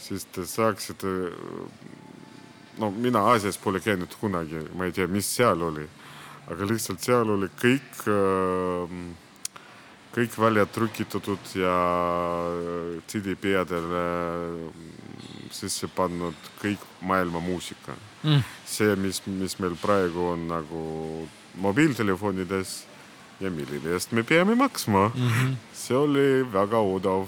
siis te saaksite, no mina Aasias pole käinud kunagi, ma ei tea, mis seal oli, aga lihtsalt seal oli kõik, kõik välja trükitatud ja CD-peadele sisse pannud kõik maailma muusika Mm. see, mis, mis meil praegu on nagu mobiiltelefonides ja mille eest me peame maksma mm. -hmm. see oli väga odav,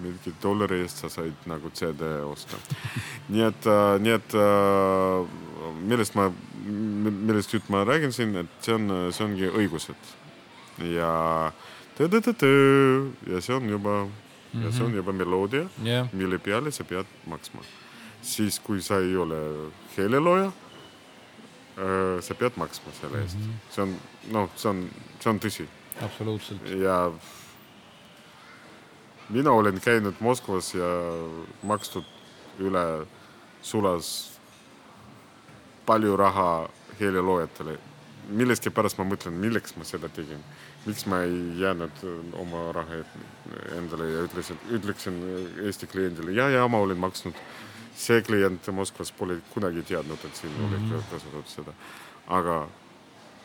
mingi dollari eest sa said nagu CD osta. nii et, nii et äh, millest ma, millest nüüd ma räägin siin, et see on, see ongi õigused ja tõ-tõ-tõ-tõ ja see on juba mm, -hmm. ja see on juba meloodia jah, mille peale sa pead maksma. siis, kui sa ei ole helelooja, sa pead maksma selle eest mm. -hmm. see on, noh, see on, see on tõsi absoluutselt. ja mina olen käinud Moskvas ja makstud üle sulas palju raha heliloojatele. millegipärast ma mõtlen, milleks ma seda tegin, miks ma ei jäänud oma raha endale ja ütlesin, ütleksin Eesti kliendile ja, ja ma olen maksnud. See klient Moskvas pole kunagi teadnud, et siin mm -hmm. oli kasutatud seda, aga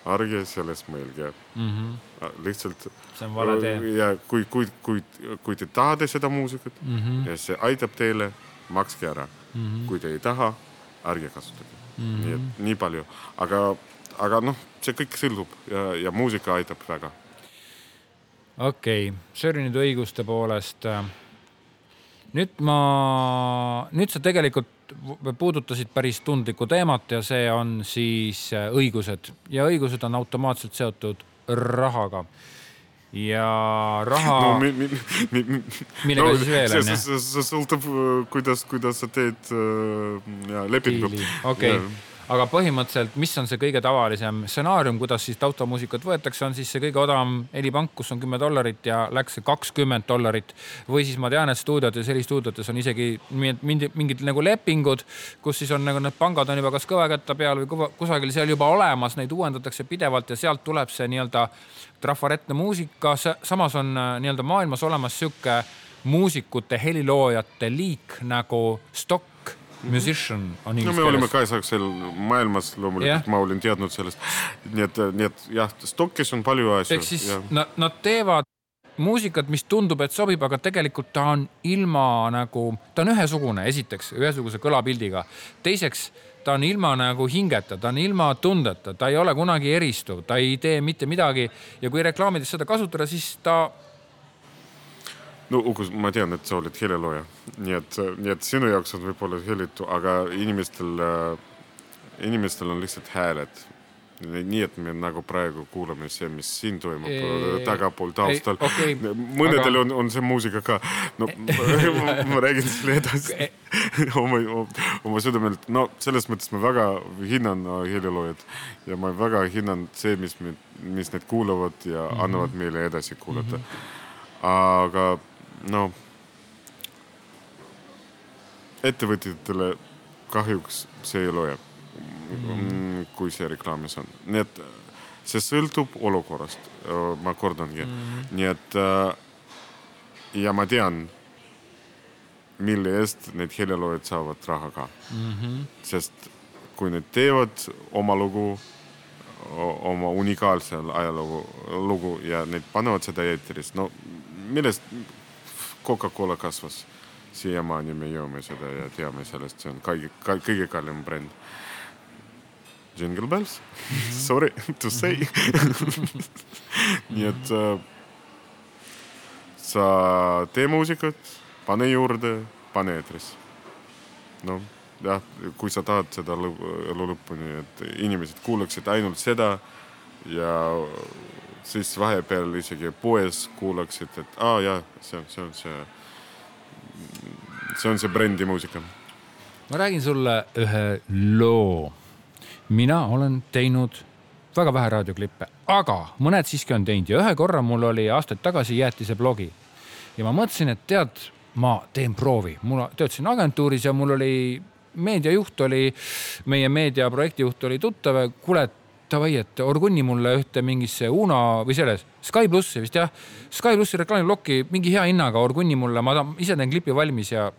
ärge sellest mõelge Mm -hmm. lihtsalt see on vale tee. ja kui, kui, kui, kui te tahate seda muusikat mm. -hmm. ja see aitab teile, makske ära mm. -hmm. kui te ei taha, ärge kasutage mm. -hmm. nii et nii palju, aga, aga noh, see kõik sõltub ja, ja muusika aitab väga. okei okay., see oli nüüd õiguste poolest. Nüüd ma, nüüd sa tegelikult puudutasid päris tundlikku teemat ja see on siis äh, õigused ja õigused on automaatselt seotud rahaga. ja raha no no,, mi, mi, mi, mi, Millega siis veel, on see, sõltub, kuidas, kuidas sa teed äh, ja lepingu. okei okay., aga põhimõtteliselt, mis on see kõige tavalisem stsenaarium, kuidas siis taustamuusikat võetakse, on siis see kõige odavam helipank, kus on kümme dollarit ja läks see kakskümmend dollarit. või siis ma tean, et stuudiotes, helistuudiotes on isegi mingid, mingid nagu lepingud, kus siis on nagu need pangad on juba kas kõvakätta peal või kuva- kusagil seal juba olemas, neid uuendatakse pidevalt ja sealt tuleb see nii-öelda trafaretne muusika. samas on äh, nii-öelda maailmas olemas sihuke muusikute, heliloojate liik nagu stock musician on no inglise me oleme keeles. kaasaegsel maailmas loomulikult yeah., ma olin teadnud sellest. nii et, nii et jah, stokis on palju asju. ehk siis nad, nad teevad muusikat, mis tundub, et sobib, aga tegelikult ta on ilma nagu, ta on ühesugune, esiteks ühesuguse kõlapildiga. teiseks, ta on ilma nagu hingeta, ta on ilma tundeta, ta ei ole kunagi eristuv, ta ei tee mitte midagi ja kui reklaamides seda kasutada, siis ta no Uku, ma tean, et sa oled helilooja, nii et, nii et sinu jaoks on võib-olla helitu, aga inimestel, inimestel on lihtsalt hääled. nii et me nagu praegu kuulame see, mis siin toimub Ei, tagapool taustal okei. mõnedel aga- on, on see muusika ka. no ma, ma räägin selle edasi oma, oma südamelt, no selles mõttes ma väga hindan äh, heliloojat ja ma väga hindan see, mis mis need kuulavad ja mm -hmm. annavad meile edasi kuulata mm. -hmm. aga no ettevõtjatele kahjuks see ei loe mm, kui see reklaamis on, nii et see sõltub olukorrast, ma kordangi mm, nii et äh, ja ma tean, mille eest need heliloojad saavad raha ka mm. -hmm. sest kui nad teevad oma lugu, oma unikaalse ajalugu, lugu ja need panevad seda eetris, no millest Coca-Cola kasvas siiamaani me joome seda ja teame sellest, see on kõige, kõige kallim bränd. Jingle bells mm, -hmm. sorry to say nii et äh, sa tee muusikat, pane juurde, pane eetrisse. noh, jah, kui sa tahad seda elu lõpuni, et inimesed kuulaksid ainult seda ja siis vahepeal isegi poes kuulaksid, et aa ah, jaa, see, see on see see on see brändi muusika. ma räägin sulle ühe loo. mina olen teinud väga vähe raadioklippe, aga mõned siiski on teinud ja ühe korra mul oli aastaid tagasi Jäätise blogi ja ma mõtlesin, et tead, ma teen proovi, mul töötasin agentuuris ja mul oli meediajuht oli, meie meediaprojektijuht oli tuttav, kuule, davai, et orgunni mulle ühte mingisse Uno või selles Sky plussi vist jah, Sky plussi reklaamiplokki mingi hea hinnaga orgunni mulle, ma ise teen klipi valmis ja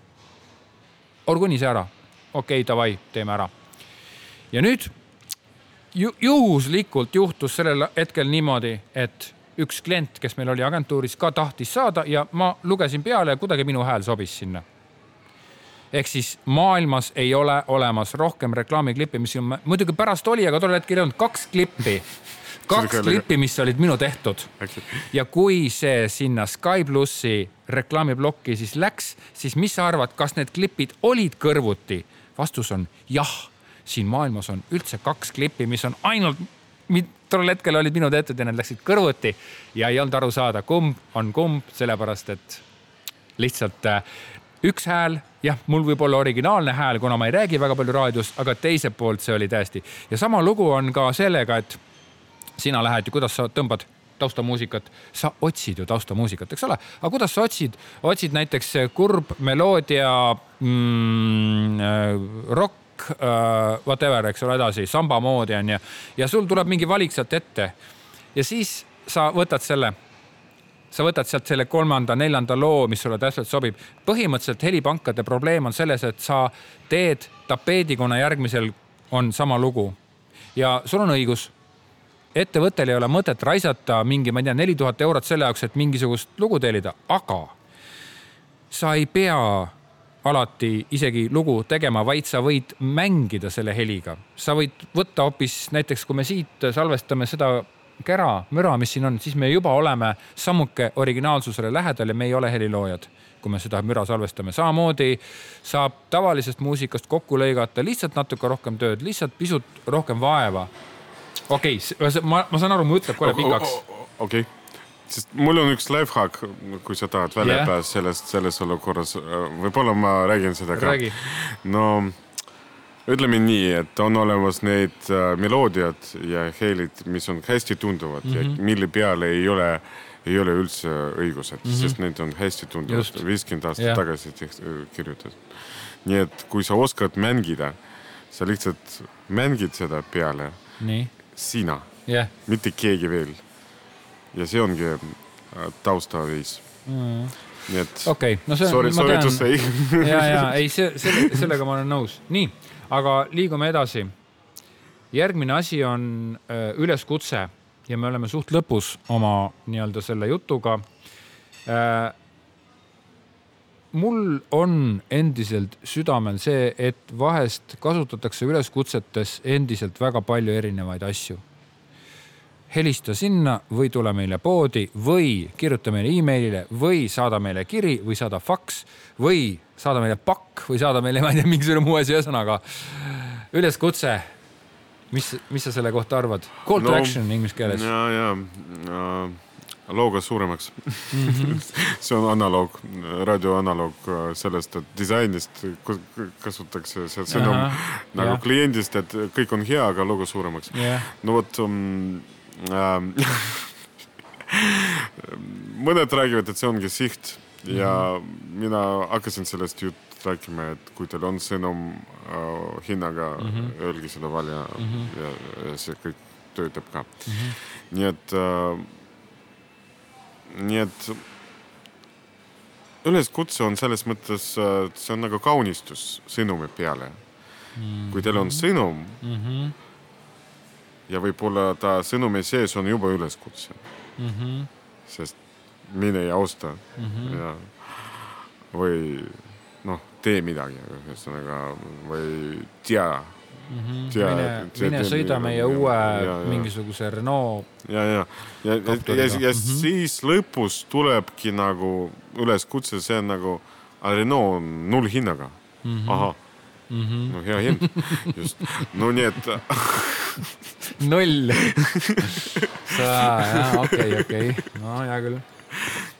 orgunni see ära. okei okay,, davai, teeme ära. ja nüüd ju, juhuslikult juhtus sellel hetkel niimoodi, et üks klient, kes meil oli agentuuris, ka tahtis saada ja ma lugesin peale ja kuidagi minu hääl sobis sinna ehk siis maailmas ei ole olemas rohkem reklaamiklippi, mis muidugi pärast oli, aga tol hetkel ei olnud kaks klippi kaks klippi, mis olid minu tehtud. ja kui see sinna Sky plussi reklaamiplokki siis läks, siis mis sa arvad, kas need klipid olid kõrvuti? vastus on jah. siin maailmas on üldse kaks klippi, mis on ainult, tol hetkel olid minu tehtud ja need läksid kõrvuti ja ei olnud aru saada, kumb on kumb, sellepärast et lihtsalt äh, üks hääl, jah, mul võib olla originaalne hääl, kuna ma ei räägi väga palju raadios, aga teiselt poolt see oli täiesti. Ja sama lugu on ka sellega, et sina lähed ju, kuidas sa tõmbad taustamuusikat, sa otsid ju taustamuusikat, eks ole, aga kuidas sa otsid, otsid näiteks kurb meloodia mm,, äh, rock uh,, whatever, eks ole, edasi samba moodi onju ja sul tuleb mingi valik sealt ette. Ja siis sa võtad selle sa võtad sealt selle kolmanda-neljanda loo, mis sulle täpselt sobib. põhimõtteliselt helipankade probleem on selles, et sa teed tapeedi, kuna järgmisel on sama lugu. ja sul on õigus. ettevõttel ei ole mõtet raisata mingi, ma ei tea, neli tuhat eurot selle jaoks, et mingisugust lugu tellida, aga sa ei pea alati isegi lugu tegema, vaid sa võid mängida selle heliga. sa võid võtta hoopis näiteks, kui me siit salvestame seda kära, müra, mis siin on, siis me juba oleme sammuke originaalsusele lähedal ja me ei ole heliloojad kui me seda müra salvestame. samamoodi saab tavalisest muusikast kokku lõigata lihtsalt natuke rohkem tööd, lihtsalt pisut rohkem vaeva. okei okay,, ma, ma saan aru, mu jutt läheb kohe pikaks. okei okay., sest mul on üks lifehack, kui sa tahad välja yeah. pääseda sellest, selles olukorras. võib-olla ma räägin seda ka. no ütleme nii, et on olemas need äh, meloodiad ja helid, mis on hästi tunduvad mm -hmm. ja mhm. mille peale ei ole, ei ole üldse õigused mm, -hmm. sest need on hästi tunduvad, viiskümmend aastat yeah. tagasi kirjutatud. nii et kui sa oskad mängida, sa lihtsalt mängid seda peale. sina yeah., mitte keegi veel. ja see ongi äh, taustaviis mm. -hmm nii et. okei okay,, no see on. Sorry, sorry to say ja, ja ei, see, selle, sellega ma olen nõus. nii aga liigume edasi. järgmine asi on äh, üleskutse ja me oleme suht lõpus oma nii-öelda selle jutuga. Äh, mul on endiselt südamel see, et vahest kasutatakse üleskutsetes endiselt väga palju erinevaid asju helista sinna või tule meile poodi või kirjuta meile emailile või saada meile kiri või saada faks või saada meile pakk või saada meile, ma ei tea, mingisugune muu asi, ühesõnaga üleskutse. mis, mis sa selle kohta arvad? Call to no, action inglise keeles. ja, ja, ja looga suuremaks mm. -hmm. see on analoog, raadio analoog sellest, et disainist kasutatakse see sõnum nagu ja. kliendist, et kõik on hea, aga looga suuremaks yeah.. no vot um, mõned räägivad, et see ongi siht ja mm -hmm. mina hakkasin sellest juttu rääkima, et kui teil on sõnum äh, hinnaga mm, -hmm. öelge seda välja mm -hmm. ja, ja see kõik töötab ka mm. -hmm. nii et äh,, nii et üleskutse on selles mõttes, see on nagu kaunistus sõnumi peale mm.. kui teil on sõnum mm -hmm. Ja võib-olla ta sõnumi sees on juba üleskutse mm. -hmm. sest mine ja osta mm -hmm. ja või noh, tee midagi, ühesõnaga või tea mm. -hmm. mine, mine sõida meie uue mingisuguse Renault. ja, ja, ja, ja, ja, ja -hmm. siis lõpus tulebki nagu üleskutse, see on nagu "Aga Renault on nullhinnaga mm. -hmm. ahah mm, -hmm. no hea hind, just, no nii et null. sa, jah, okei, okei, no hea küll.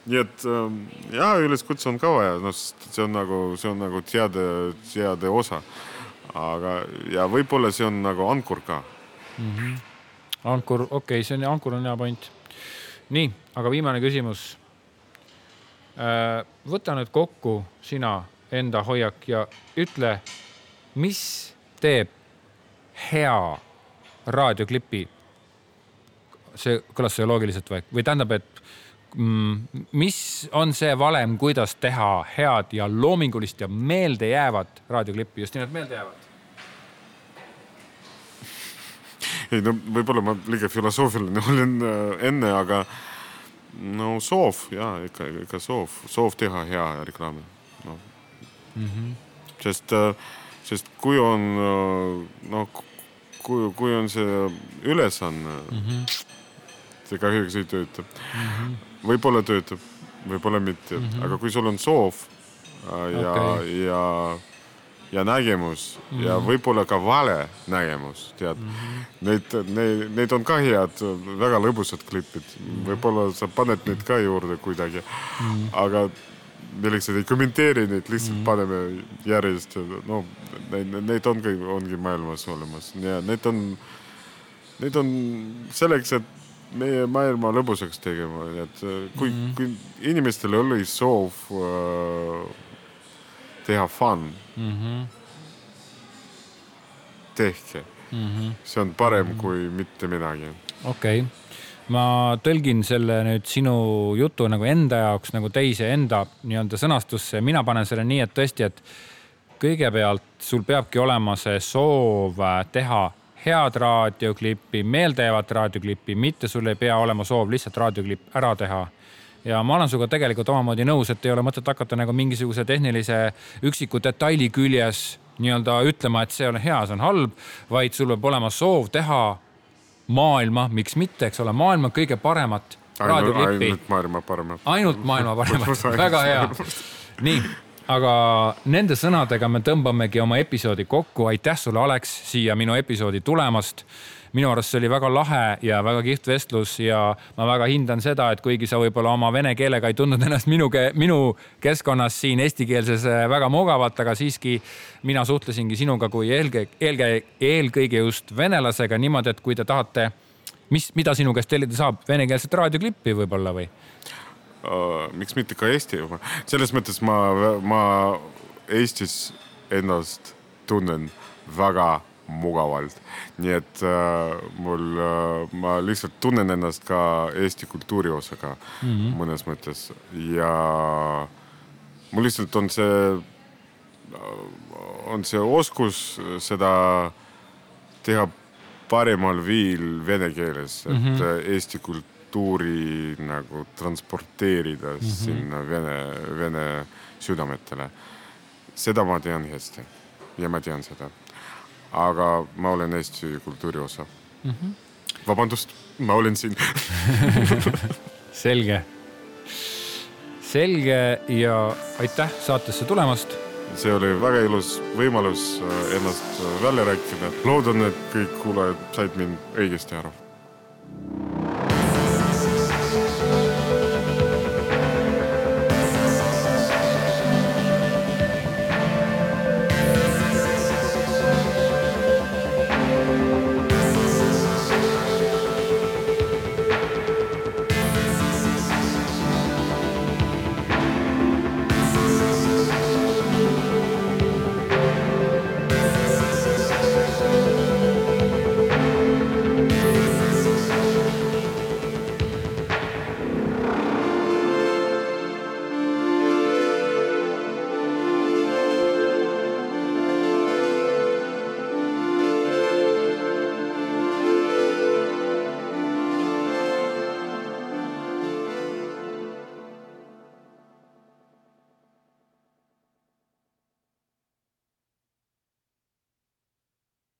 nii et ähm, ja üleskutse on ka vaja, noh, see on nagu, see on nagu teade, teade osa. aga, ja võib-olla see on nagu ankur ka. ankur, okei okay,, see on, ankur on hea point. nii, aga viimane küsimus. võta nüüd kokku sina enda hoiak ja ütle, mis teeb hea raadioklipi. see kõlas see loogiliselt või, või tähendab, et mm, mis on see valem, kuidas teha head ja loomingulist ja meeldejäävat raadioklippi, just nimelt meeldejäävat? ei no võib-olla ma liiga filosoofiline olen äh, enne, aga no soov ja ikka, ikka soov, soov teha hea reklaami no. mm. -hmm. sest, sest kui on noh, kui, kui on see ülesanne mm, -hmm. see kahjuks ei tööta mm -hmm.. võib-olla töötab, võib-olla mitte mm, -hmm. aga kui sul on soov äh, ja okay., ja ja nägemus mm -hmm. ja võib-olla ka vale nägemus, tead mm. -hmm. Neid, neid, neid on ka head, väga lõbusad klipid mm -hmm., võib-olla sa paned neid ka juurde kuidagi mm, -hmm. aga me lihtsalt ei kommenteeri neid, lihtsalt mm -hmm. paneme järjest, no neid, neid ongi, ongi maailmas olemas ja need on, need on selleks, et meie maailma lõbusaks tegema, et kui mm, -hmm. kui inimestel oli soov äh, teha fun mm. -hmm. tehke mm, -hmm. see on parem mm -hmm. kui mitte midagi. okei okay., ma tõlgin selle nüüd sinu jutu nagu enda jaoks nagu teise enda nii-öelda sõnastusse. Ja mina panen selle nii, et tõesti, et kõigepealt sul peabki olema see soov teha head raadioklippi, meeldejäävat raadioklippi, mitte sul ei pea olema soov lihtsalt raadioklipp ära teha. Ja ma olen sinuga tegelikult omamoodi nõus, et ei ole mõtet hakata nagu mingisuguse tehnilise üksiku detaili küljes nii-öelda ütlema, et see on hea, see on halb, vaid sul peab olema soov teha maailma, miks mitte, eks ole, maailma kõige paremat raadioklippi. ainult maailma paremat. ainult maailma paremat, väga hea. nii, aga nende sõnadega me tõmbamegi oma episoodi kokku. aitäh sulle, Alex, siia minu episoodi tulemast minu arust see oli väga lahe ja väga kihvt vestlus ja ma väga hindan seda, et kuigi sa võib-olla oma vene keelega ei tundnud ennast minu, minu keskkonnas siin eestikeelses väga mugavalt, aga siiski mina suhtlesingi sinuga kui eelkõige, eelkõige, eelkõige just venelasega niimoodi, et kui te tahate, mis, mida sinu käest tellida saab, venekeelset raadioklippi võib-olla või? uh,. miks mitte ka Eesti, selles mõttes ma, ma Eestis ennast tunnen väga mugavalt, nii et äh, mul äh,, ma lihtsalt tunnen ennast ka Eesti kultuuri osaga mm -hmm. mõnes mõttes ja mul lihtsalt on see, on see oskus seda teha parimal viil vene keeles, et mm -hmm. Eesti kultuuri nagu transporteerida mm -hmm. sinna vene, vene südametele. seda ma tean hästi ja ma tean seda aga ma olen Eesti kultuuri osa mm. -hmm. vabandust, ma olen siin selge, selge ja aitäh saatesse tulemast. see oli väga ilus võimalus ennast välja rääkida. loodan, et kõik kuulajad said mind õigesti aru